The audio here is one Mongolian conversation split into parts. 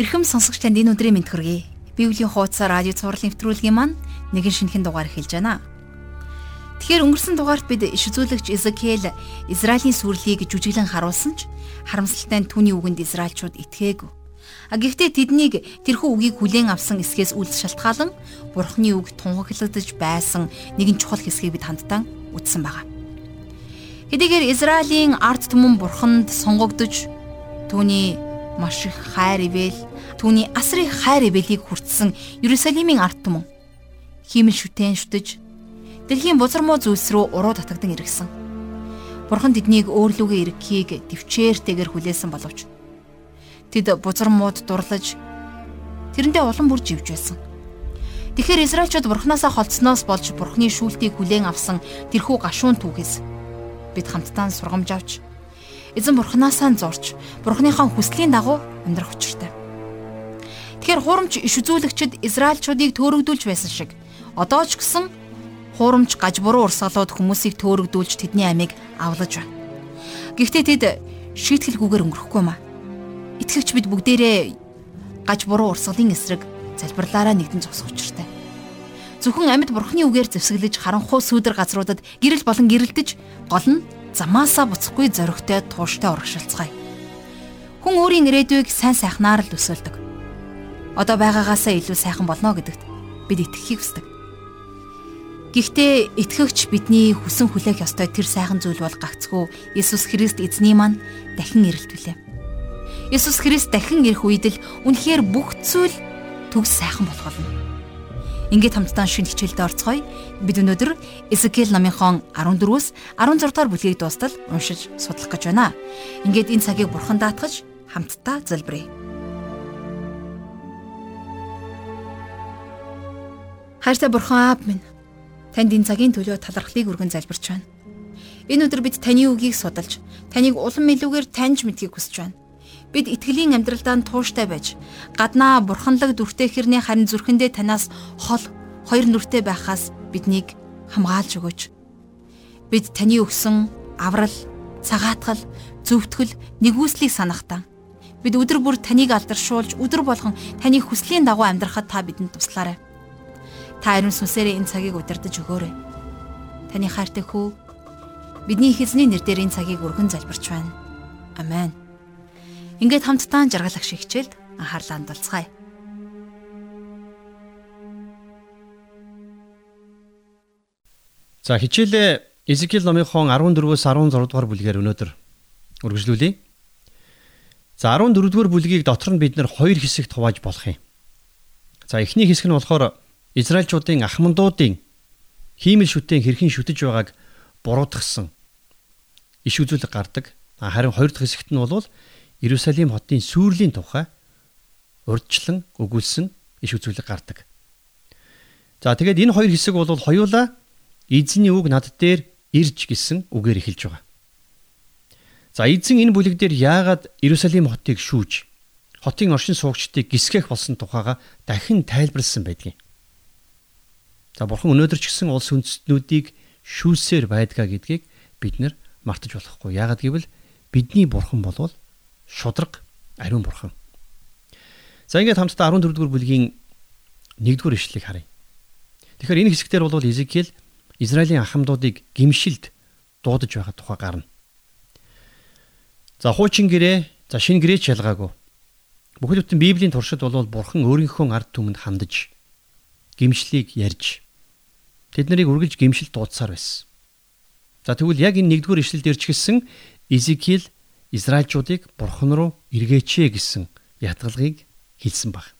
Ирхэм сонсогч танд энэ өдрийн мэнд хүргэе. Библийн хуудас радио цаураар нэвтрүүлгийн маань нэгэн шинэхэн дугаар эхэлж байна. Тэгэхээр өнгөрсөн дугаарт бид иш үзүүлэгч Изекиэл Израилийн сүрлийг жүжиглэн харуулсан ч харамсалтай нь түүний үгэнд Израильчууд итгээгүй. А гэхдээ тэднийг тэрхүү үгийг хүлээн авсан эсгээс үл шалтгаалan Бурхны үг тунхаглагдж байсан нэгэн чухал хэсгийг бид хамтдаа үзсэн байгаа. Хэдийгээр Израилийн ард түмэн Бурханд сонгогдож түүний маш их хайр ивэл түүний асрын хайр эвэлийг хүртсэн Иерусалимийн ард түмэн хиймэл шүтэн шүтэж дэлхийн бузар муу зүйлс рүү уруу татагдан иргсэн. Бурхан тэднийг өөрлөгөө ирэхийг төвчээртэйгээр хүлээсэн боловч тэд бузар мууд дурлаж тэрэндээ улам бүр живж байсан. Тэгэхээр Израильчууд Бурханасаа холдсноос болж Бурханы шүүлтийг хүлээн авсан тэрхүү гашуун түүхээс бид хамтдаа сургамж авч эзэн Бурханаасаа зурч Бурханыхаа хүслийн дагуу амьдрах учиртай. Тэгэхээр хуурамч иш үзүүлэгчид Израильчуудыг төөрөгдүүлж байсан шиг одоо ч гэсэн хуурамч гаж буруу урсгалууд хүмүүсийг төөрөгдүүлж тэдний амийг авлаж байна. Гэхдээ тэд шийтгэлгүйгээр өнгөрөхгүй маа. Итгэвч бид бүгдээрээ гаж буруу урсгалын эсрэг залбирлаараа нэгдэн зогсох учиртай. Зөвхөн амьд бурхны үгээр зэвсэглэж харанхуй сүудэр газруудад гэрэл болон гэрэлдэж гол нь замаасаа буцахгүй зоригтой тууштай урагшилцгаая. Хүн өөрийн ирээдүйг сайн сайхнаар л өсөөлдөг одоо байгаагаасаа илүү сайхан болно гэдэгт бид итгэхийг хүсдэг. Гэхдээ итгэгч бидний хүсэн хүлээх ёстой тэр сайхан зүйл бол гагцгүй Иесус Христ эзний маань дахин ирэлтүүлээ. Иесус Христ дахин ирэх үед л үнэхээр бүх зүйл төгс сайхан болох болно. Ингээд хамтдаа шинэ хичээлд орцгоё. Бид өнөөдөр Эзекиэл номынхон 14-өөс 16 дугаар бүлгийг дуустал уншиж судлах гэж байна. Ингээд энэ цагийг бурхан даатгаж хамтдаа залбирая. Хайртай бурхан аав минь танд энэ цагийн төлөө талархлыг өргөн залбирч байна. Энэ өдөр бид таны үгийг судалж, таныг улам илүүгээр таньж мэдхийг хүсэж байна. Бид итгэлийн амьдралдаа тууштай байж, гаднаа бурханлаг дүртэй хэрний харин зүрхэндээ танаас хол хоёр нүртэй байхаас биднийг хамгаалж өгөөч. Бид таны өгсөн аврал, цагаатгал, зөвтгөл, нэгүслийг санахтаа бид өдөр бүр таныг алдаршуулж өдөр болгон таны хүслийн дагуу амьдрахад та бидэнд туслаарай. Та ариун сүнсээрээ энэ цагийг удирдах өгөөрэй. Таны хайртай хүү бидний их эзний нэрээр энэ цагийг өргөн залбирч байна. Амен. Ингээд хамтдаа жаргалах шиг хичээлд анхаарлаа хандуулцгаая. За хичээлээ Эзекиэл номынхон 14-өөс 16 дугаар бүлгээр өнөөдөр үргэлжлүүлье. За 14 дугаар бүлгийг дотор нь бид нэр хоёр хэсэгт хувааж болох юм. За эхний хэсэг нь болохоор Израильчуудын ахмандуудын хиймэл шүтэн хэрхэн шүтэж байгааг буруутгсан иш үзүүлэг гардаг. Харин хоёр дахь хэсэгт нь бол Иерусалим хотын сүрлийн тухай урдчлан өгүүлсэн иш үзүүлэг гардаг. За тэгээд энэ хоёр хэсэг бол хоёулаа эзний үг над дээр ирж гисэн үгээр эхэлж байгаа. За эзэн энэ бүлэг дээр яагаад Иерусалим хотыг шүүж хотын оршин суугчдыг гисгэх болсон тухайга дахин тайлбарлсан байдгийг. За бурхан өнөөдөр ч гэсэн улс үндэстнүүдийг шүүсээр байдгаа гэдгийг бид нэр мартаж болохгүй. Яагад гэвэл бидний бурхан болвол шудраг ариун бурхан. За ингээд хамтдаа 14 дугаар бүлгийн 1-р ишлэлийг харъя. Тэгэхээр энэ хэсгээр бол Изекиэл Израилийн ахмадуудыг гимшилд дуудаж байгаа тухай гарна. За хуучин гэрээ, за шинэ гэрээч ялгаагүй. Бүхэл бүтэн Библийн туршид бол бурхан өөрийнхөө ард түмэнд хандаж гимшлийг ярьж Тэд нарыг үргэлж гимшил дуудсаар байсан. За тэгвэл яг энэ нэгдүгээр ишлэлд ирчихсэн Изекиэл Израильчуудыг бурхан руу эргээчээ гэсэн ятгалгийг хэлсэн баг.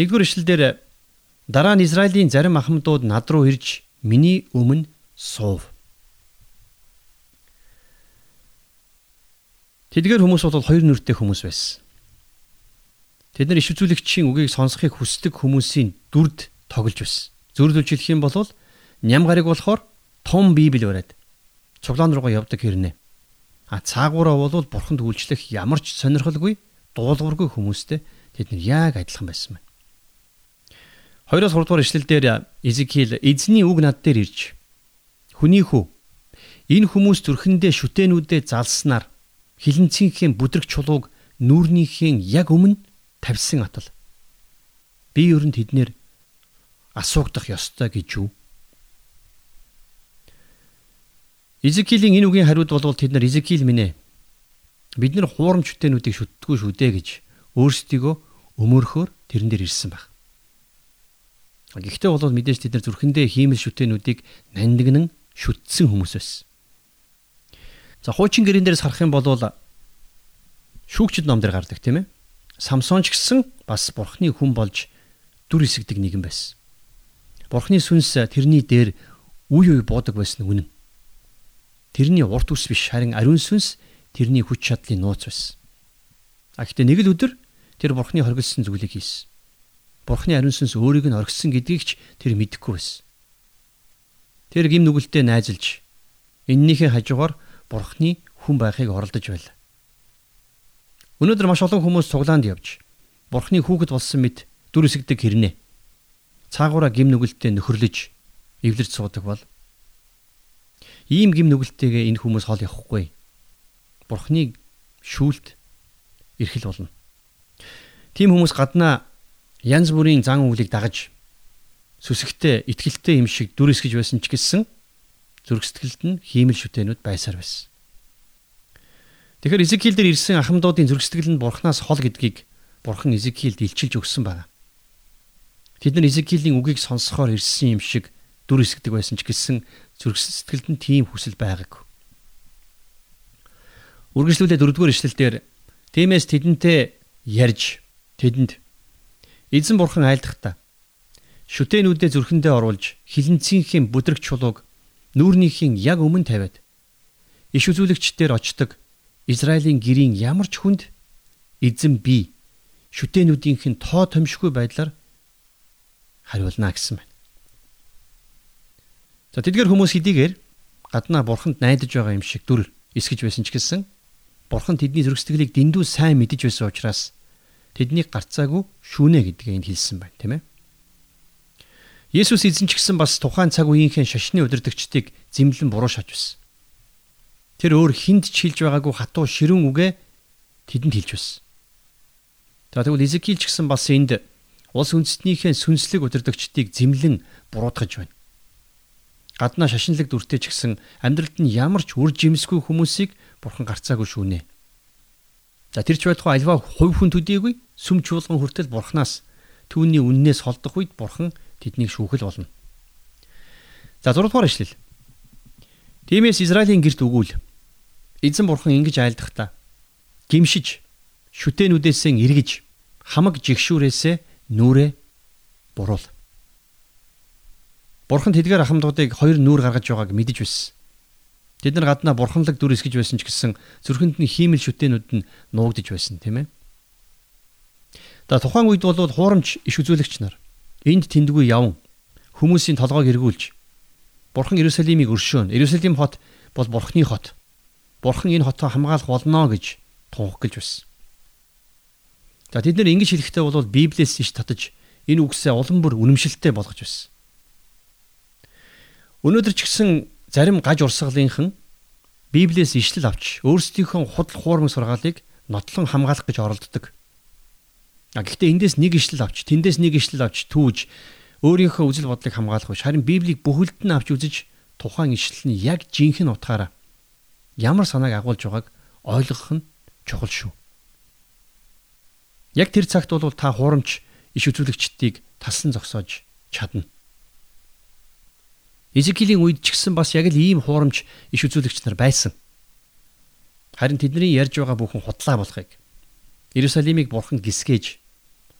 Нэгдүгээр ишлэлдэр дараа нь Израилийн зарим ахмадууд над руу ирж миний өмнө суув. Тэдгээр хүмүүс бол хоёр нүртэй хүмүүс байсан. Тэд нар иш үзүүлэгчийн үгийг сонсохыг хүсдэг хүмүүсийн дүрд тоглож байсан. Зөвлөж хэлэх юм бол ням гариг болохоор том библ бариад цуглаан руугаа явдаг хэрнээ. А цаагаараа бол бурханд үйлчлэх ямар ч сонирхолгүй дуулуургүй хүмүүстэй тэд нар яг адилхан байсан байна. 2-оос 3 дугаар ишлэл дээр Изекиэл эзний үг над дээр ирж хүний хүү энэ хүмүүс зүрхэндээ шүтэнүүдээ залснаар хилэнцгийнхээ бүдрэг чулууг нүүрнийхээ яг өмнө тавьсан атал. Би ер нь тэднэр асуугдах ёстой гэж юу? Изекилийн энэ үгийн хариуд бол тэд нар Изекил минь ээ. Бид нар хуурамч хүтэнүүдийг шүтдэггүй шүү дээ гэж өөрсдийгөө өмөрхөөр тэрэн дээр ирсэн баг. Гэхдээ бол мэдээж тэд нар зүрхэндээ хиймэл шүтэнүүдийг нандинан шүтсэн хүмүүс байсан. За хуучин гэрэн дээрс харах юм бол шүүгчд ном дээр гардаг тийм ээ. Самсон ч гэсэн бас бурхны хүн болж дүр эсгдэг нэгэн байсан. Бурхны сүнс тэрний дээр үе үе буудаг байсан үнэн. Тэрний урт ус биш харин ариун сүнс тэрний хүч чадлын нууц байсан. А гэхдээ нэг л өдөр тэр бурхны хоригдсан зүйлийг хийсэн. Бурхны ариун сүнс өөрийг нь оргисон гэдгийг ч тэр мэдэхгүй байсан. Тэр гим нүгэлтэд найзалж эннийхээ хажуугаар бурхны хүн байхыг оролдож байлаа. Өнөөдөр маш олон хүмүүс цуглаанд явж бурхны хүүхэд болсон мэт дүр эсгдэг хэрнээ. Цаагаараа гим нүгэлтэд нөхөрлөж эвлэрч суудаг бол ийм гим нүгэлтэйгээ энэ хүмүүс хол явахгүй. Бурхны шүүлт эрхэл болно. Тим хүмүүс гаднаа янз бүрийн зан үйлийг дагаж сүсгтээ итгэлтэй юм шиг дүр эсгэж байсан ч гэсэн зүрх сэтгэлд нь хиймэл шүтэнүүд байсаар байсан. Тэгэхээр Изекиэл дээр ирсэн ахмадуудын зүрх сэтгэл нь бурхнаас хол гэдгийг бурхан Изекиэлд илчилж өгсөн байна. Тэд нар Изекиэлийн үгийг сонсохоор ирсэн юм шиг дүр эсгдэг байсан ч гэсэн зүрх сэтгэлд нь тийм хүсэл байгаагүй. Үргэлжлүүлээ дөрөвдүгээр ишлэлдэр тиймээс тэдэнтэй ярьж тэдэнд эзэн бурхан айлдахдаа шүтэнүүдээ зүрхэндээ оруулж хилэнцгийнхээ бүдрэг чулууг нүүрнийхийн яг өмнө тавиад иш үзүүлэгчдээр очдог Израилийн гэрийн ямар ч хүнд эзэн би шүтэнүүдийнх нь тоо томшгүй байдлаар хариулна гэсэн байна. За тэдгэр хүмүүс хэдийгээр гаднаа бурханд найдаж байгаа юм шиг дүр эсгэж байсан ч гэсэн бурхан тэдний зүрх сэтгэлийг дэндүү сайн мэдэж байсан учраас тэднийг гарцаагүй шүүнэ гэдгээ энд хэлсэн байна, тийм ээ. Есүс эзэн ч гэсэн бас тухайн цаг үеийнхээ шашны удирдагчдыг зэмлэн буруу шааж байсан. Тэр өөр хүнд ч хэлж байгаагүй хатуу ширүүн үгэ тэдэнд хэлж байсан. За тэгвэл Изекиэл ч гэсэн бас энд улс үндэстнийхээ сүнслэг удирдагчдыг зэмлэн буруудгаж байна. Гаднаа шашинлаг дүртэй ч гэсэн амьдралд нь ямар ч үр жимсгүй хүмүүсийг бурхан гарцаагүй шүүнэ. За тэр ч байтугай альва хувь хүн төдийгүй сүм чуулган хүртэл бурханаас түүний үннээс холдох үед бурхан тэднийг шүүхэл болно. За 6 дугаар ишлэл. Тиймээс Израилийн герт өгүүл. Эзэн бурхан ингэж айлдахдаа гимшиж шүтэнүүдээсээ эргэж хамаг жигшүүрээсээ нүрээ буруул. Бурхан тэдгээр ахмадуудыг хоёр нүур гаргаж байгааг мэдэж байсан. Тэд нар гаднаа бурханлаг дүр эсгэж байсан ч гэсэн зүрхэнд нь хиймэл шүтэнүүд нь нуугдж байсан тийм ээ. За тухайн үед бол хуурамч иш үзүүлэгч нар Энд тэндгүй явн хүмүүсийн толгойг эргүүлж Бурхан Иерусалимыг өршөөн. Иерусалим хот бол Бурханы хот. Бурхан энэ хотоо хамгаалах болно гэж тунхаглаж байсан. За тэд нар ингэж хэлэхдээ бол Библиэс иш татаж энэ үгсээ улам бүр үнэмшилтэй болгож байсан. Өнөөдөр ч гэсэн зарим гаж урсгалынхан Библиэс ишлэл авч өөрсдийнхөө худал хуурмаг сургаалыг нотлон хамгаалах гэж оролддог. А гэхдээ эндээс нэг ишлэл авч, тэндээс нэг ишлэл авч түүж өөрийнхөө үзэл бодлыг хамгаалах биш. Харин Библийг бүхэлд нь авч үзэж тухайн ишлэл нь яг жинхэнэ утгаараа ямар санааг агуулж байгааг ойлгох нь чухал шүү. Яг тэр цагт бол та хуурамч иш үзүүлэгчдийг тасан зогсоож чадна. Изекилийн үед ч гэсэн бас яг л ийм хуурамч иш үзүүлэгч нар байсан. Харин тэдний ярьж байгаа бүхэн худлаа болохыг Иерусалимыг бурхан гисгэж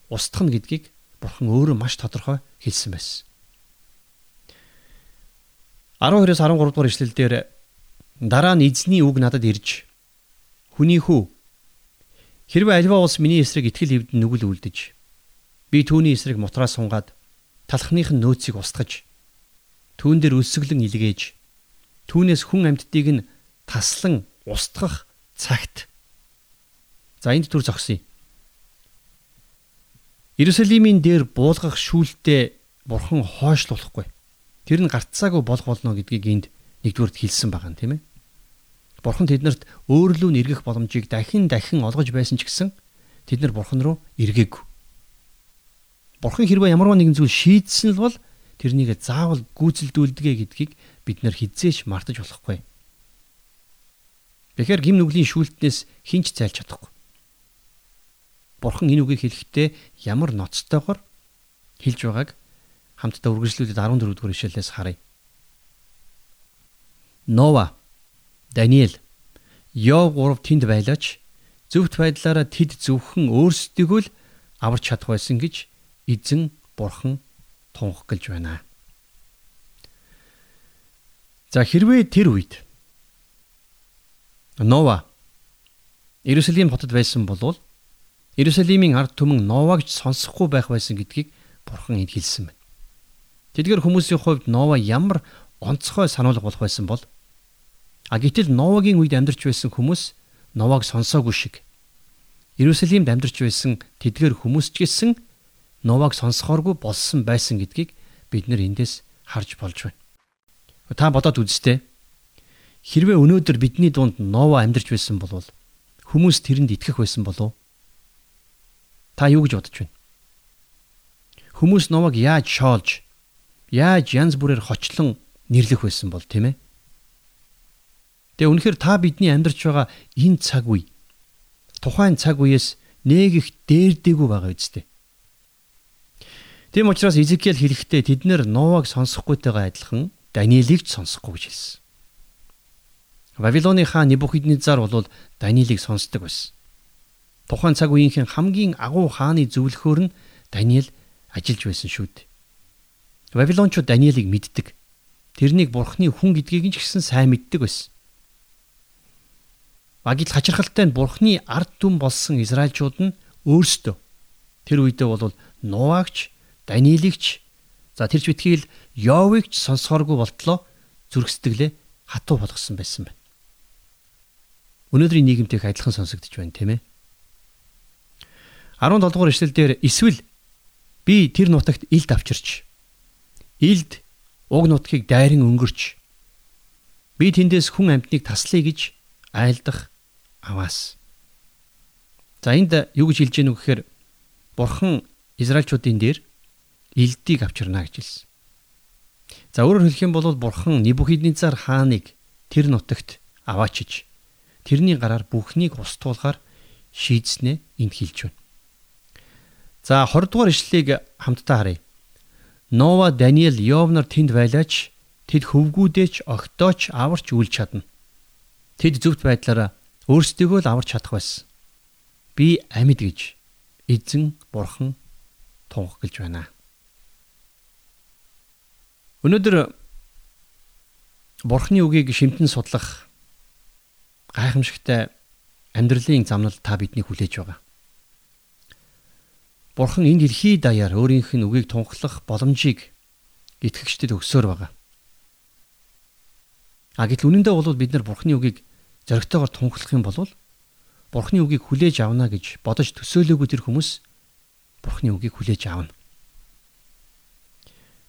устгах нь гэдгийг Бурхан өөрөө маш тодорхой хэлсэн байсан. 12-оос 13 дугаар ишлэлдэр дараа нь эзний үг надад ирж хүний хүү хэрвээ альва улс миний эсрэг итгэл хэвд нүгэл үлдэж би түүний эсрэг мутраа сунгаад талхных нь нөөцийг устгаж түүн дээр өсөглөн илгээж түүнээс хүн амьтдыг нь таслан устгах цагт за энд төр зогсъё Иерусалимийн дээр буулгах шүүлтээ бурхан хойшлуулахгүй. Тэр нь гарцаагүй болох болно гэдгийг энд нэгдүгürt хэлсэн байгаа юм тийм ээ. Бурхан тэднэрт өөрлөө нь эргэх боломжийг дахин дахин олгож байсан ч гэсэн тэд нар Бурхан руу эргээгүй. Бурхан хэрвээ ямарваа нэгэн зүйл шийдсэн л бол тэрнийг заавал гүйцэлдүүлдэгэ гэдгийг бид нар хизээч мартаж болохгүй. Тэгэхээр гим нүглийн шүүлтнээс хинч зайлж чадахгүй. Бурхан энэ үгийг хэлэхдээ ямар ноцтойгоор хэлж байгааг хамтдаа үргэлжлүүлээд 14 дугаар ишлэлээс харъя. Нова, Даниэл, Йов гурав тэнд байлаач зөвхт байдлаараа тэд зөвхөн өөрсдийгөө л аварч чадах байсан гэж эзэн бурхан тунх гэлж байна. За хэрвээ тэр үед Нова Иерусалим хотод байсан бол Иерусалимийн ард түмэн Новагч сонсохгүй байх байсан гэдгийг бурхан хэлсэн байна. Тэдгээр хүмүүсийн хувьд Нова ямар онцгой сануулга болох байсан бол а гэтэл Новагийн үед амьдарч байсан хүмүүс Новаг сонсоогүй шиг Иерусалимд амьдарч байсан тэдгээр хүмүүс ч гэсэн Новаг сонсохооргүй болсон байсан гэдгийг бид нэр эндээс харж болж байна. Та бодоод үзтээ. Хэрвээ өнөөдөр бидний дунд Нова амьдарч байсан бол хүмүүс тэрэнд итгэх байсан болов уу? Та юу гэж бодож байна? Хүмүүс Новаг яаж шоолж, яаж янз бүрээр хочлон нэрлэх байсан бол тийм ээ? Тэгээ үнэхээр та бидний амьдарч байгаа энэ цаг үе тухайн цаг үеэс нэг их дээрдэггүй байгаа үстэй. Тийм учраас Изекиэл хэлэхдээ тэд нэр Новаг сонсохгүйтэйгээ адилхан Даниэлийг ч сонсохгүй гэж хэлсэн. Вавилоны хаан Небухиднецар бол Даниэлийг сонсдог байсан. Тухайн цаг үеийнхэн хамгийн агуу хааны зөвлөхөөр нь Даниэл ажиллаж байсан шүү дээ. Вавилончууд Даниэлийг мэддэг. Тэрнийг бурхны хүн гэдгийг ч гэсэн сайн мэддэг байсан. Багил хачирхалтай нь бурхны ард түм болсон Израильчууд нь өөрсдөө тэр үедээ бол Нуагч Даниэлигч за тэрч битгийл Йовыг ч сонсохооргүй болтлоо зүрх сэтгэлээ хатуу болгосон байсан байна. Өнөөдрийн нийгэмтэйг адилхан сонсогдож байна тийм ээ. 17 дугаар эшлэлдэр эсвэл би тэр нутагт илд авчирч илд уг нутгийг дайран өнгөрч би тэндээс хүн амьтныг таслая гэж айлдах аваас. За энд юу гэж хэлж гэнэ вэ гэхээр бурхан Израильчуудын дээр элдийг авчирна гэж хэлсэн. За өөрөөр хэлэх юм бол бурхан Небухиднецар хааныг тэр нутагт аваачиж тэрний гараар бүхнийг устгуулахаар шийдснэ энд хэлж байна. За 20 дугаар ишлэлийг хамтдаа харъя. Нова, Даниэл, Йов нар тэнд байлаач тэд хөвгүүдээч огтооч аварч үлж чадна. Тэд зөвхт байдлаараа өөрсдийгөө л аварч чадах байсан. Би амьд гэж эзэн бурхан тунх гэлж байна. Өнөөдөр Бурхны үгийг шимтэн судлах гайхамшигтай амьдралын замнал та биднийг хүлээж байгаа. Бурхан энэ дэлхий даяар өөрийнх нь үгийг тунхлах боломжийг итгэгчдэд өгсөөр байгаа. А гэтэл үнэндээ бол бид нар Бурханы үгийг зоригтойгоор тунхлах юм бол Бурханы үгийг хүлээж авна гэж бодож төсөөлөөгүй тэр хүмүүс Бурханы үгийг хүлээж авна.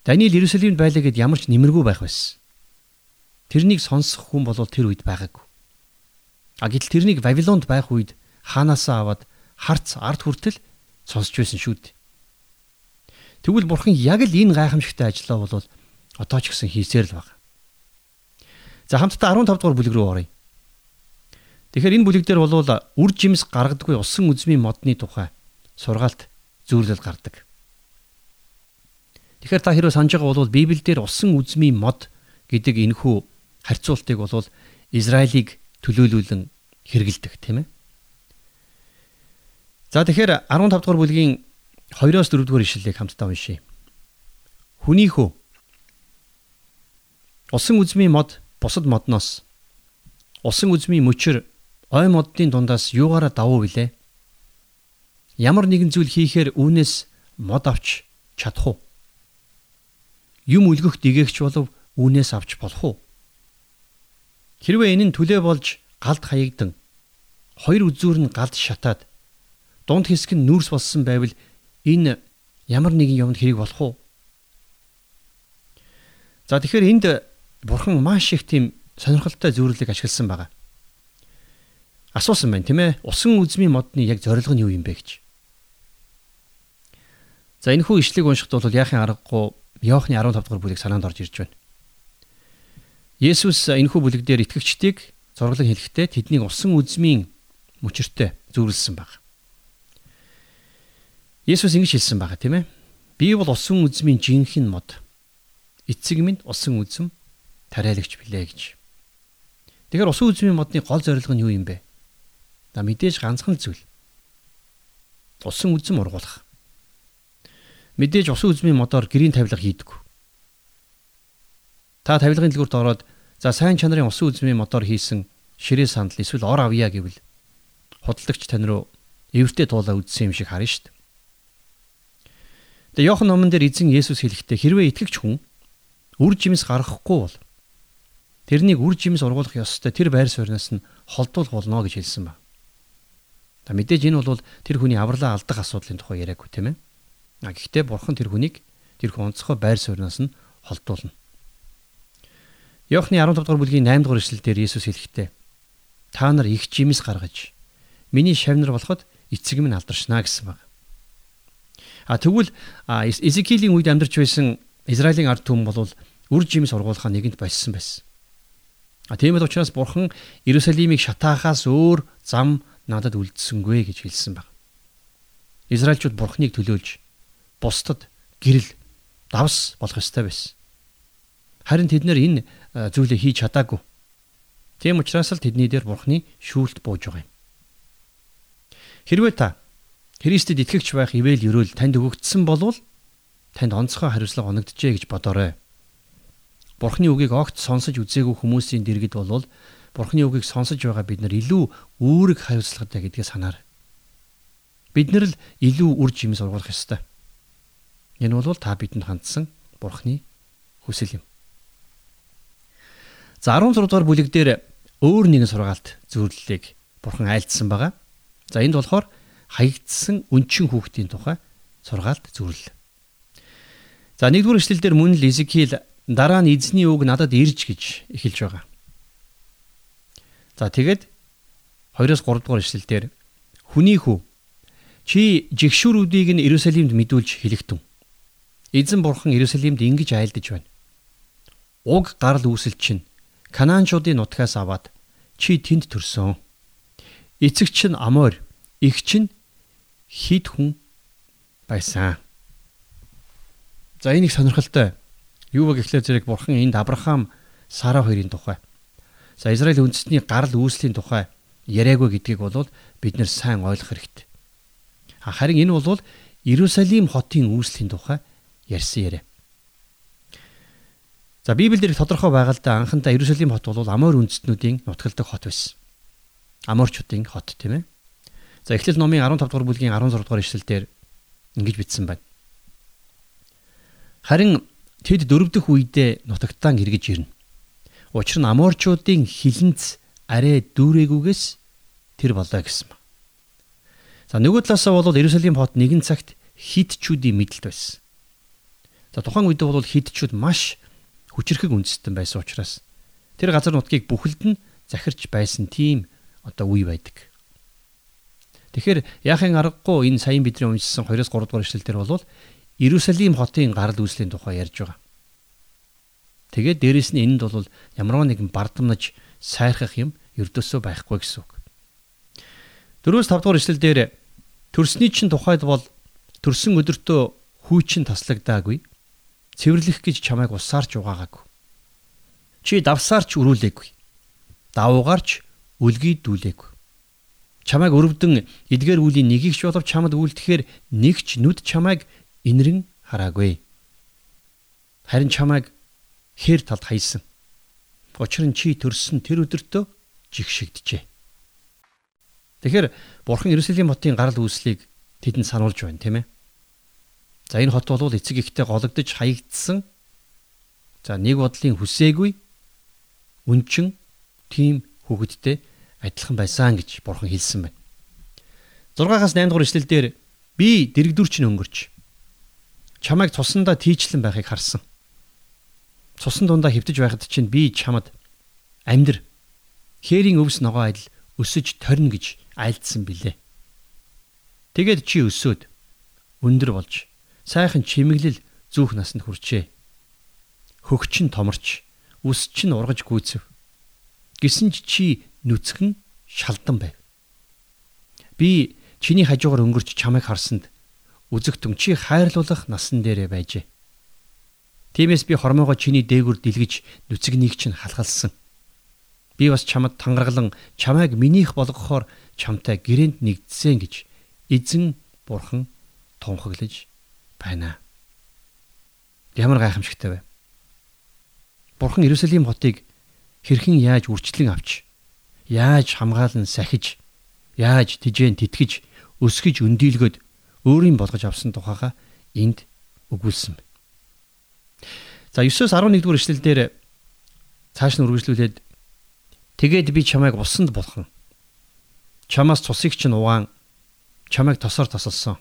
Даниэл Иерусалимд байлаа гэд ямар ч нэмэргүй байх байсан. Тэрнийг сонсох хүн бол тэр үед байгаагүй. А гэтэл тэрнийг Вавилонд байх үед хаанасаа аваад харц ард хүртэл сонсч байсан шүү дээ. Тэгвэл бурхан яг л энэ гайхамшигтай ажлаа бол одоо ч гэсэн хийсээр л байна. За хамтдаа 15 дугаар бүлэг рүү оръё. Тэгэхээр энэ бүлэг дээр бол үр жимс гаргадаггүй усан үзмийн модны тухай сургаалт зүйрлэл гардаг. Тэгэхээр та хэрвээ санаж байгаа бол Библиэлд усан үзмийн мод гэдэг энэхүү харьцуултыг бол Израилийг төлөөлүүлэн хэрэгэлдэг тийм ээ. За тэгэхээр 15 дугаар бүлгийн 2-оос 4 дугаар ишлэлийг хамтдаа уншийе. Хүнийхөө усан үзмийн мод бусад модноос усан үзмийн мөчөр ой моддын дундаас юугаараа давуу билээ? Ямар нэгэн зүйл хийхээр үүнээс мод авч чадах уу? юм үлгэх дэгээгч болов үүнээс авч болох уу? Хэрвээ энэ нь түлээ болж галд хаягдан хоёр үзүүр нь галд шатаад дунд хэсэг нь нүүрс болсон байвал энэ ямар нэгэн юмд хэрэг болох уу? За тэгэхээр энд бурхан маш их тийм сонирхолтой зөвлөлийг ашигласан байгаа. Асуусан байна тийм ээ. Усан үзмийн модны яг зорилго нь юу юм бэ гэж. За энэ хүү ишлэгийг уншихад бол яахын аргагүй Иохны 15 дугаар бүлэг санаанд орж ирж байна. Есүс энэ хүү бүлэг дээр итгэгчдийг зураглан хэлэхдээ тэднийг усан үзмийн мөчөртэй зүүрлсэн баг. Есүс ингэж хэлсэн байгаа тийм ээ. Би бол усан үзмийн жинхэнэ мод. Эцэг минь усан үзм тариалагч билээ гэж. Тэгэхээр усан үзмийн модны гол зорилго нь юу юм бэ? За мэдээж ганцхан зүйл. Усан үзм ургуулах. Мэдээж усан үзмийн модоор гэрийн тавилга хийдэг. Та тавилгын дэлгүүрт ороод за сайн чанарын усан үзмийн модоор хийсэн ширээ сандал эсвэл ор авъя гэвэл худалдагч тань руу эвэртэй туулаа үдсэн юм шиг харна шүү дээ. Тэгээ Иохан номон дээр эзэн Есүс хэлэхдээ хэрвээ итгэгч хүн үр жимс гаргахгүй бол тэрнийг үр жимс ургуулах ёстой тэр байр суурнаас нь холдуулах болно гэж хэлсэн ба. За мэдээж энэ бол тэр хүний авралаа алдах асуудлын тухай яриаггүй тийм ээ. А гэхдээ бурхан тэр хүнийг тэр хүн онцгой байр суурнаас нь холдуулна. Иохны 15 дугаар бүлгийн 8 дугаар эшлэлдэр Есүс хэлэхдээ та нар их жимс гаргаж миний шавнар болоход эцэг минь алдаршна гэсэн баг. А тэгвэл Эзекилийн үед амьдарч байсан Израилийн ард түмэн бол үр жимс ургуулхаа нэгэнт болсон байсан. А тийм л учраас Бурхан Иерусалимыг шатаахаас өөр зам надад үлдсэнгүй гэж хэлсэн баг. Израильчууд Бурханыг төлөөлж бусдад гэрэл давс болох ёстой байсан. Харин тэд нэр энэ зүйлийг хийж чадаагүй. Тийм учраас л тэдний дээр Бурханы шүүлт бууж байгаа юм. Хэрвээ та Христэд итгэгч байх ивэл ерөөл танд өгөгдсөн болвол танд онцгой хариуцлага оногджээ гэж бодоорой. Бурхны үгийг огт сонсож үзээгүй хүмүүсийн дэргэд болвол Бурхны үгийг сонсож байгаа бид нар илүү үүрэг хариуцлагатай гэдгээ санаар. Бид нар л илүү үр жимс ургуулах ёстой. Энэ бол та бидэнд хандсан Бурхны хүсэл юм. За 16 дугаар бүлэг дээр өөр нэгэн сургаалт зөвлөлийг Бурхан айлдсан байгаа. За энд болохоор хаягдсан өнчин хүүхдийн тухай сургаалт зүрлэл. За нэгдүгээр эшлэлдэр мөн л Изекиэл дараа нь эзний үг надад ирж гэж эхэлж байгаа. За тэгээд 2-оос 3 дугаар эшлэлдэр хүний хүү чи жигшүүрүүдийг нь Иерусалимд мэдүүлж хэлэхтэн. Эзэн бурхан Иерусалимд ингэж айлдаж байна. Уг гарал үүсэл чинь Канаанчуудын нутгаас аваад чи тэнд төрсөн. Эцэгч нь Амор, эгч нь хид хүн байсан. За энийг сонирхолтой. Юу вэ гэхлээр зэрэг бурхан энд Авраам, Сара хоёрын тухай. За Израиль үндэстний гарал үүслийн тухай яриаггүй гэдгийг бол бид нэр сайн ойлгох хэрэгтэй. Харин энэ бол Иерусалим хотын үүслийн тухай ярьсан яриа. За Библиэлд тодорхой байгальдаа анхандаа Иерусалим хот бол Амор үндэстнүүдийн нутгалдаг хот байсан. Аморчуудын хот тийм ээ. За Эхлэл номын 15 дугаар бүлгийн 16 дугаар ишлэлдэр ингэж бичсэн байна. Харин тэд дөрөв дэх үедээ нутагтаан эргэж ирнэ. Учир нь аморчуудын хилэнц арай дүүрээгүйгээс тэр болоо гэсэн ба. За нөгөө талаасаа бол Иерусалим хот нэгэн цагт хидчүүдийн мэдлэлт байсан. За тухайн үед бол хидчүүд маш хүчрхэг үндэстэн байсан учраас тэр газар нутгийг бүхэлд нь захирч байсан тийм одоо үе байдаг. Тэгэхээр яахын аргагүй энэ саяын бидний уншсан 2-3 дугаар эшлэл дээр бол Иерусалим хотын гарал үүслийн тухай ярьж байгаа. Тэгээд дээрэс нь энэнд бол ямар нэгэн бардамнаж сайрхах юм ердөөсөө байхгүй гэсэн үг. 4-5 дугаар эшлэл дээр төрсний чин тухайд бол төрсөн өдөртөө хүүчин таслагдаагүй. Цэвэрлэх гэж чамайг усаарч угаагаагүй. Чи давсаарч өрүүлээгүй. Давуугаарч үлгийдүүлээгүй чамайг өрөвдөн эдгээр үлийн нэгийг ч болов чамд үлдэхээр нэг ч нүд чамайг инэрэн хараагүй. Харин чамайг хээр талд хайсан. Учир нь чи төрсөн тэр өдөртөө жигшигджээ. Тэгэхээр Бурхан Иерусалим хотын гарал үүслийг тэдэнд сануулж байна, тийм ээ. За энэ хот бол эцэг ихтэй гологдож хаягдсан. За нэг бодлын хүсээгүй үнчин тийм хүүхэдтэй адилхан байсан гэж бурхан хэлсэн байна. 6-аас 8 дугаар эшлэлдэр би дэрэгдүрч нь өнгөрч чамайг цусандаа тийчлэн байхыг харсан. Цусан дундаа хөвтөж байхад чинь би чамд амьдр хээрийн өвс ногоо адил өсөж торно гэж айлдсан билээ. Тэгээд чи өсөөд өндөр болж сайхан чимэглэл зүүх насанд хүрчээ. Хөгч нь томорч, үс чинь ургаж гүйцэв. Гисэн ч чи нүцгэн шалдан байв. Би чиний хажуугаар өнгөрч чамайг харсанд үзэгтэн чи хайрлуулах насан дээрээ байжээ. Тиймээс би хормоогоо чиний дээгүр дэлгэж нүцгнийг чинь халгалсан. Би бас чамд тангаргалан чамайг минийх болгохоор чамтай гэрээнд нэгдсэн гэж эзэн бурхан тунхаглаж байна. Ямар гайхамшигтай вэ? Бурхан Иерусалим хотыг хэрхэн яаж үрчлэн авч, яаж хамгаалan сахиж, яаж тижээн тэтгэж, өсгөж өндийлгöd өөрийн болгож авсан тухайга энд өгүүлсэн. За 9-оос 11 дугаар эшлэлдэр цааш нь үргэлжлүүлээд тэгээд би чамайг усанд булхан чамаас цусыг чинь угаан чамайг тосоор тосолсон.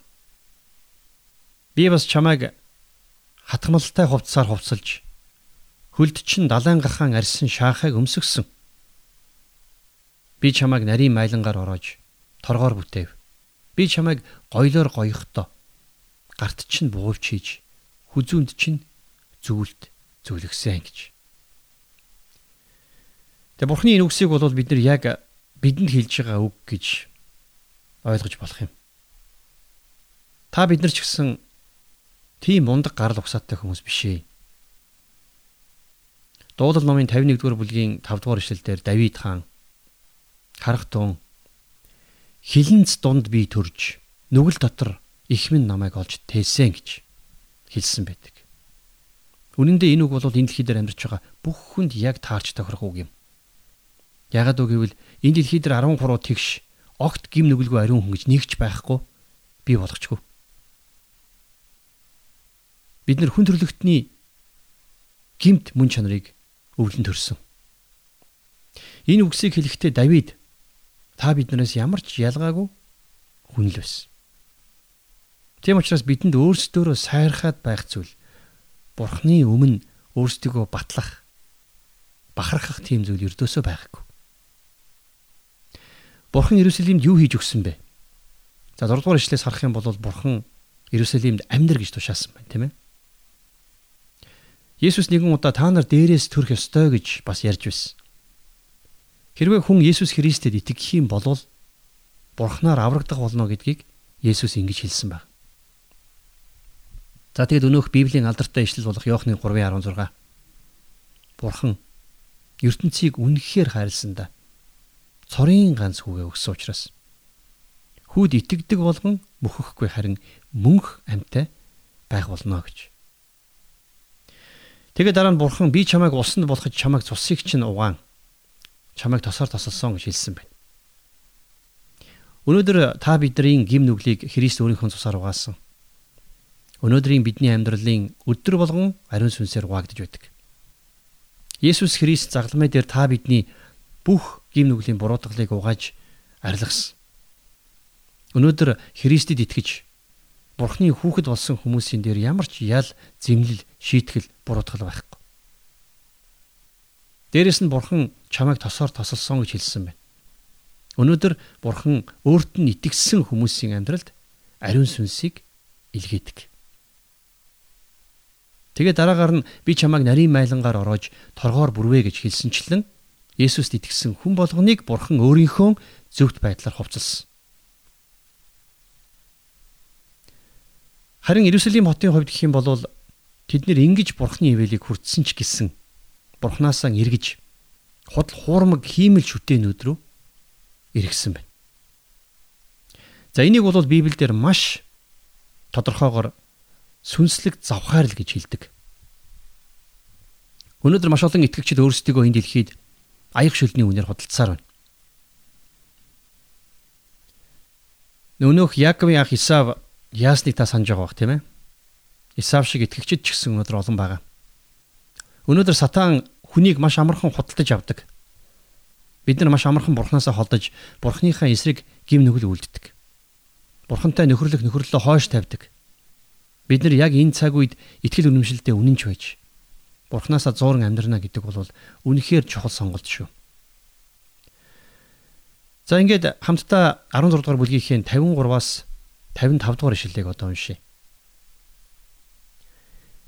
Би бас чамайг хатгамалтай хувцсаар хувцалж хөлд чин далайн гахаан арьсан шаахыг өмсгсөн. Би чамайг нарийн майлангаар ороож торгоор бүтээв. Би чамайг гоёлоор гоёхдоо гарт чин буувч хийж хүзүүнд чин зүйлт зөвлөгсөн гэж. Тэгээ бурхны энэ үгсийг бол бид нар яг бидэнд хэлж байгаа үг гэж ойлгож болох юм. Та бид нар ч гэсэн тийм мундаг гарал угсаатай хүмүүс биш ээ. Дуулал номын 51 дугаар бүлгийн 5 дугаар ишлэлдэр Давид хаан харах тун хилэнц дунд би төрж нүгэл дотор их минь намайг олж тээсэн гэж хэлсэн байдаг. Үнэн дээр энэ үг бол энэ дэлхий дээр амьдарч байгаа бүх хүнд яг таарч тохирох үг юм. Ягаад үг гэвэл энэ дэлхий дээр 13 тэгш огт гим нүгэлгүй ариун хүн гэж нэгч байхгүй би болгочгүй. бид нар хүн төрлөختний гимт мөн чанарыг өвлөн төрсөн. Энэ үгсийг хэлэхдээ Давид та биднээс ямар ч ялгаагүй хүн л байсан. Тийм учраас бидэнд өөрсдөө сайрхаад байх зүйл Бурхны өмнө өөрсдийгөө батлах бахархах тийм зүйл өрдөөсөө байхгүй. Бурхан Иерусалимд юу хийж өгсөн бэ? За 6 дугаар ишлээс харах юм бол Бурхан Иерусалимд амьдар гэж тушаасан байна, тийм ээ. Есүс нэгэн удаа та нар дээрээс төрөх ёстой гэж бас ярьж байсан. Хэрвээ хүн Есүс Христэд итгэх юм бол Бурхнаар аврагдах болно гэдгийг Есүс ингэж хэлсэн байна. За тэгэд өнөөх Библийн алдартай ишлэл болох Иохны 3:16. Бурхан ертөнцийг үнэхээр хайрласандаа цорын ганц хүүгээ өгсөн учраас хүүд итгэдэг болгон мөхөхгүй харин мөнх амьтай байх болно гэж. Тэгээд дараа нь бурхан би чамайг усанд болгож чамайг цусыг чинь угаан чамайг тосоор тосолсон гэж хэлсэн байна. Өнөөдөр та бидний гим нүглийг Христ өөрийнхөө цусаар угаасан. Өнөөдрийн бидний амьдралын өдөр болгон ариун сүнсээр угаагдж байдаг. Есүс Христ загламай дээр та бидний бүх гим нүглийн буруутгалыг угааж арилгасан. Өнөөдөр Христэд итгэж Бурхны хүүхэд болсон хүмүүсийн дээр ямар ч ял зэмлэл шийтгэл буруутгал байхгүй. Дээрэс нь Бурхан чамайг тосоор тосолсон гэж хэлсэн байна. Өнөөдөр Бурхан өөрт нь итгэсэн хүмүүсийн амьдралд ариун сүнсийг илгээдэг. Тэгээд дараагаар нь би чамайг нарийн майлангаар ороож торгоор бүрвэ гэж хэлсэнчлэн Есүст итгэсэн хүн болгоныг Бурхан өөрийнхөө зөвхт байдлаар хувцалсан. Харин Иерусалим хотын хувьд гэх юм бол тэд нэр ингэж бурхны ивэлийг хүртсэн ч гэсэн бурхнаасаа эргэж худал хуурмаг хиймэл шүтээнүүд рүү эргэсэн байна. За энийг бол Библиэлд маш тодорхойгоор сүнслэг завхаарл гэж хэлдэг. Өнөөдөр маш олон итгэгчид өөрсдийгөө энэ дэлхийд аяг шүлний үнээр худалдсаар байна. Өнөөх Яаковын ах Исав Яасныг та санаж байгаа бах тийм ээ. Исав шиг итгэгчид ч гэсэн өнөөдөр олон байгаа. Өнөөдөр сатан хүнийг маш амархан худалдаж авдаг. Бид нар маш амархан бурхнаасаа холдож бурхныхаа эсрэг гим нүгэл үлддэг. Бурхантай нөхөрлөх нөхөрлөлөө хойш тавьдаг. Бид нар яг энэ цаг үед итгэл үнэмшилтэд үнэнч байж бурхнаасаа зууран амьдрна гэдэг бол үнэхээр чухал сонголт шүү. За ингээд хамтдаа 16 дугаар бүлгийнхээ 53-аас 55 дугаар ишлэлийг одоо уншъя.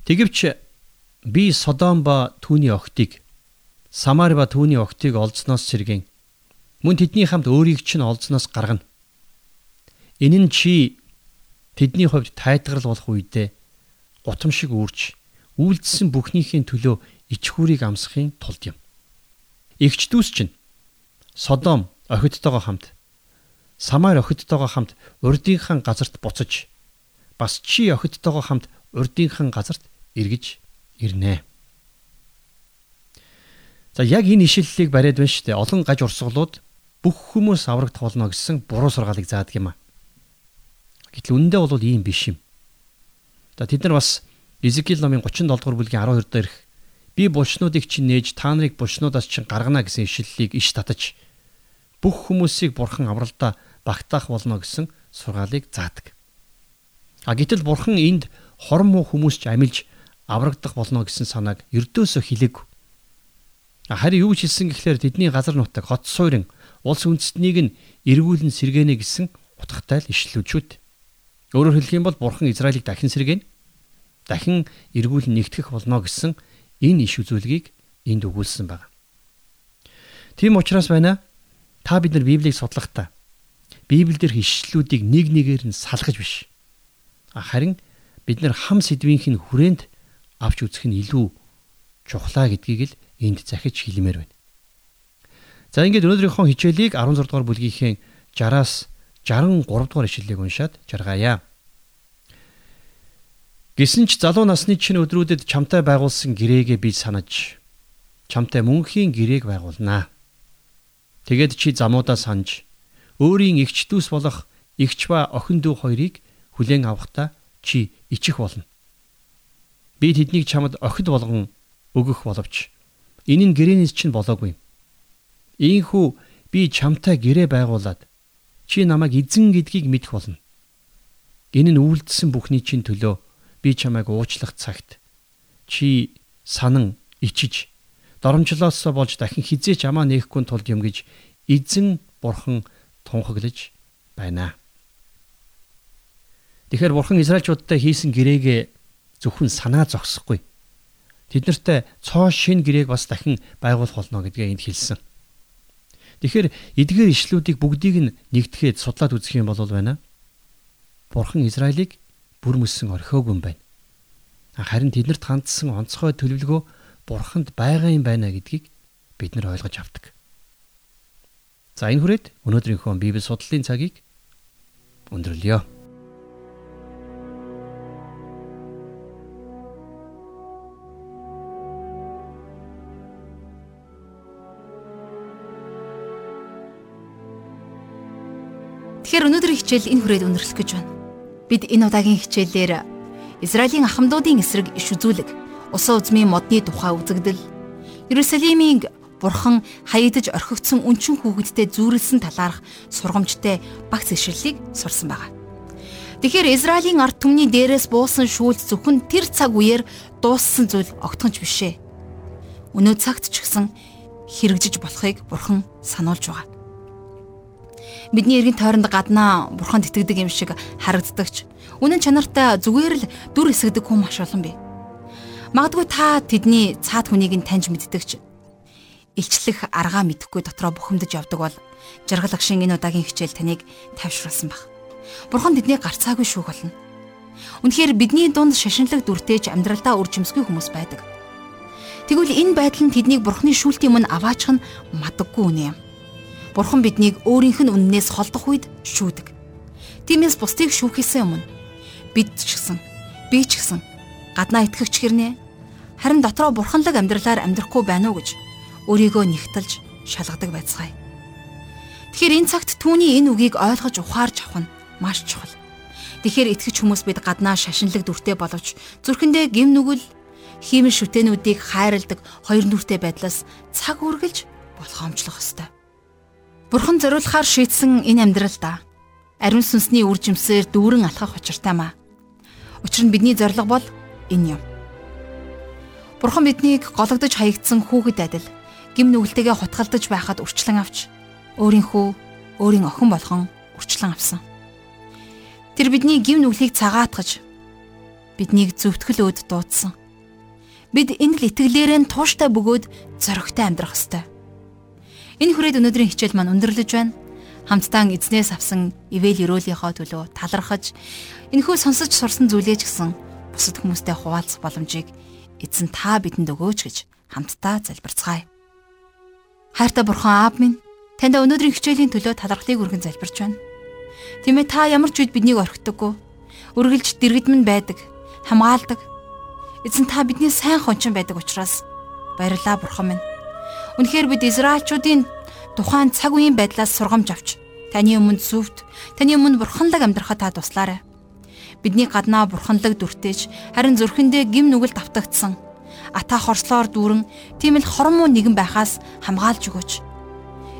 Тэгэвч би Содом ба түүний охтыг Самар ба түүний охтыг олзноос сэргэн мөн тэдний хамт өөрийг чинь олзноос гаргана. Энэ нь чи тэдний хувьд тайтгарл болох үедээ гутамшиг үүрч үйлдэлсэн бүхнийхээ төлөө ичхүүрийг амсахын тулд юм. Игч дүүс чинь Содом охидтойгоо хамт Самар охидтойгоо хамт урдынхан газарт буцаж бас чи охидтойгоо хамт урдынхан газарт эргэж ирнэ. За яг энэ ишлэлийг бариад байна шүү дээ. Олон гаж урсгалууд бүх хүмүүс аврагдах болно гэсэн буруу сургаалыг заадаг юм а. Гэтэл үнэндээ бол ийм биш юм. За тэд нар бас Изекиэл номын 37 дугаар бүлгийн 12 дээрх би булчнуудыг чинь нээж та нарыг булчнуудаас чинь гаргана гэсэн ишлэлийг иш татаж бүх хүмүүсийг бурхан авралдаа багтаах болно гэсэн сургаалыг заадаг. А гэтэл бурхан энд хорон муу хүмүүс ч амилж аврагдах болно гэсэн санааг ердөөсөө хэлээгүй. Харин юу ч хэлсэн гэхлээр тэдний газар нутаг хот суурин улс үндэстнийг нь эргүүлэн сэргэнэ гэсэн утгатай л ишлүүлжүүд. Өөрөөр хэлэх юм бол бурхан Израилийг дахин сэргэнэ. Дахин эргүүлэн нэгтгэх болно гэсэн энэ иш үзүүлгийг энд өгүүлсэн байна. Тийм учраас байна Та бид нар Библийг судлахдаа Библиэлд хишлүүдийг нэг нэгээр нь салгаж биш. Харин бид нар хам сэдвийнх нь хүрээнд авч үзэх нь илүү чухлаа гэдгийг л энд захиж хэлмээр байна. За ингээд өнөөдрийнхөө хичээлийг 16 дугаар бүлгийнхээ 60-аас 63 дугаар ишлэлийг уншаад жаргаая. Гэсэн ч залуу насны чинь өдрүүдэд чамтай байгуулсан гэрээгээ би санаж чамтай мөнхийн гэрээг байгуулнаа. Тэгээд чи замуудаа санаж өөрийн эгч дүүс болох эгч ба охин дүү хоёрыг хүлээн авахдаа чи ичих болно. Би тэднийг чамд охид болгон өгөх боловч энэ нь гэрээнээс чинь болоогүй. Ийхүү би чамтай гэрээ байгуулад чи намайг эзэн гэдгийг мэдэх болно. Энэ нь үйлдэлсэн бүхний чинь төлөө би чамайг уучлах цагт чи санан ичиж доромжлоос болж дахин хизээч амаа нээхгүй тулд юм гэж эзэн бурхан тунхаглаж байна. Тэгэхээр бурхан Израильчуудтай хийсэн гэрээгээ зөвхөн санаа зогсохгүй. Тэд нартай цоо шин гэрээг бас дахин байгуулах болно гэдгээ энд хэлсэн. Тэгэхээр эдгээр ишлүүдийг бүгдийг нь нэгтгэхэд судлаад үзэх юм бол байна. Бурхан Израилийг бүр мөссөн орхиогүй юм байна. Харин тэднэрт хандсан онцгой төлөвлөгөө бурханд байгаа юм байна гэдгийг бид нар ойлгож авдаг. За энэ хүрээд өнөөдрийнхөө Библи судлалын цагийг өндөрлөё. Тэгэхээр өнөөдрийн хичээл энэ хүрээд өндөрлөх гэж байна. Бид энэ удаагийн хичээлээр Израилийн ахмадуудын эсрэг иш үзүүлэг усан үзмийн модны тухай үзэгдэл Иерусалимийн бурхан хаягдж орхигдсон өнчин хүүхэдтэй зүүрлсэн талаарх сургамжтай багц ишлэлийг сурсан байна. Тэгэхээр Израилийн ард түмний дээрээс буусан шүүлт зөвхөн тэр цаг үеэр дууссан зүйл огтхонч бишээ. Өнөө цагт ч гэсэн хэрэгжиж болохыг бурхан сануулж байгаа. Бидний эргэн тойронд гаднаа бурханд итгэдэг юм шиг харагддагч үнэн чанартай зүгээр л дүр эсгдэг хүн маш олон бий. Магадгүй та тэдний цаад хүнийг нь таньж мэддэгч илчлэх аргаа мэдэхгүй дотроо бухимдаж явдаг бол жаргалагшин энэ удаагийн хичээл таныг тайвшруулсан баг. Бурхан тэднийг гарцаагүй шүүх болно. Үнэхээр бидний дунд шашинлаг дүртэйч амьдралдаа үржимсгүй хүмүүс байдаг. Тэгвэл энэ байдал нь тэднийг бурхны шүүлтийн өмнө аваачих нь мадаггүй үнэ юм. Бурхан биднийг өөрийнх нь үннээс холдох үед шүүдэг. Тиймээс бусдыг шүүхээсээ өмнө бид ч гэсэн би ч гэсэн гаднаа итгэгч гэрнэ харин дотроо бурханлаг амьдралаар амьдрахгүй байна уу гэж өөрийгөө нэгтэлж шалгадаг байцгаая. Тэгэхээр энэ цагт түүний энэ үгийг ойлгож ухаарч авах нь маш чухал. Тэгэхээр итгэж хүмүүс бид гаднаа шашинлаг дүртэй боловч зүрхэндээ гим нүгэл хиймэл шүтэнүүдийг хайрладаг хоёр нүртэй байдлаас цаг үргэлж болохоомжлох ёстой. Бурхан зориулахаар шийдсэн энэ амьдралда ариун сүнсний үр жимсээр дүүрэн алхах учиртай маа. Учир нь бидний зориг бол энэ юм. Бурхан биднийг гологдож хаягдсан хүүхэд адил гим нүгэлтэйгээ хутгалдаж байхад үрчлэн авч өөрийнхөө өөрийн охин болгон урчлан авсан. Тэр бидний гим нүглийг цагаатгаж биднийг зөвтгөл өд дуудсан. Бид энэ л итгэлээрээ тууштай бөгөөд зоригтой амьдрах ёстой. Энэ хүрээд өнөөдрийн хичээл маань өндөрлөж байна. Хамтдаа эзнээс авсан ивэл өрөөлийнхөө төлөө талархаж энэхүү сонсож сурсан зүйлээ ч гэсэн бусад хүмүүстэй хуваалцах боломжийг эзэн та бидэнд өгөөч гэж хамтдаа залбирцгаая. Хайртай бурхан аав минь танд өнөөдрийн хичээлийн төлөө талархлыг өргөн залбирч байна. Тиймээ та ямар ч үед биднийг орхидоггүй. Үргэлж дэрэгдмэн байдаг, хамгаалдаг. Эзэн та бидний сайн хончин байдаг учраас баярлалаа бурхан минь. Үнэхээр бид Израильчуудын тухайн цаг үеийн байдлаас сургамж авч таны өмнө зүвт, таны өмнө бурханлаг амьдрахад та туслаарай. Бидний гаднаа бурханлаг дүртэж харин зүрхэндээ гим нүгэл давтагдсан. Ата хорслоор дүүрэн тийм л хормоо нэгэн байхаас хамгаалж өгөөч.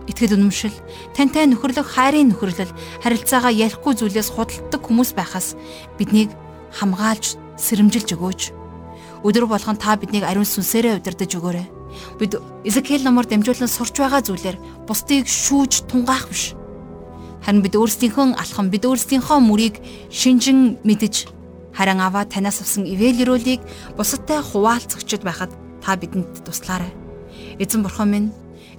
Итгэл үнэмшил, тантай нөхөрлөх хайрын нөхөрлөл, харилцаагаа ярихгүй зүйлээс худалддаг хүмүүс байхаас биднийг хамгаалж сэрэмжилж өгөөч. Өдөр болгон та биднийг ариун сүнсээрээ удирдах өгөөрэй. Бид Изекэл номоор дамжуулан сурч байгаа зүйлээр бусдыг шүүж тунгаах биш. Харин бид өөрсдийнхөө алхам, бид өөрсдийнхөө мөрийг шинжин мэдж харин аваа танаас авсан ивэл өрөөлийг бусадтай хуваалцагчд байхад та бидэнд туслаарай. Эзэн бурхан минь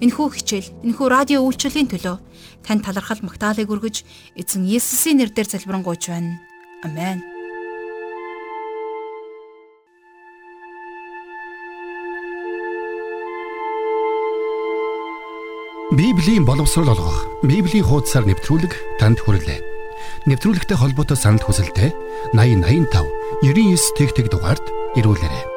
Энэхүү хичээл, энэхүү радио үйлчлэлийн төлөө тань талархал магтаалыг өргөж эзэн Есүсийн нэрээр залбирanгуйч байна. Амен. Библийн боловсрол олгох, Библийн хуудасаар нэвтрүүлэг танд хүрэлээ. Нэвтрүүлэгтэй холбоотой санал хүсэлтээ 8085 99 тэгтэг дугаард ирүүлээрэй.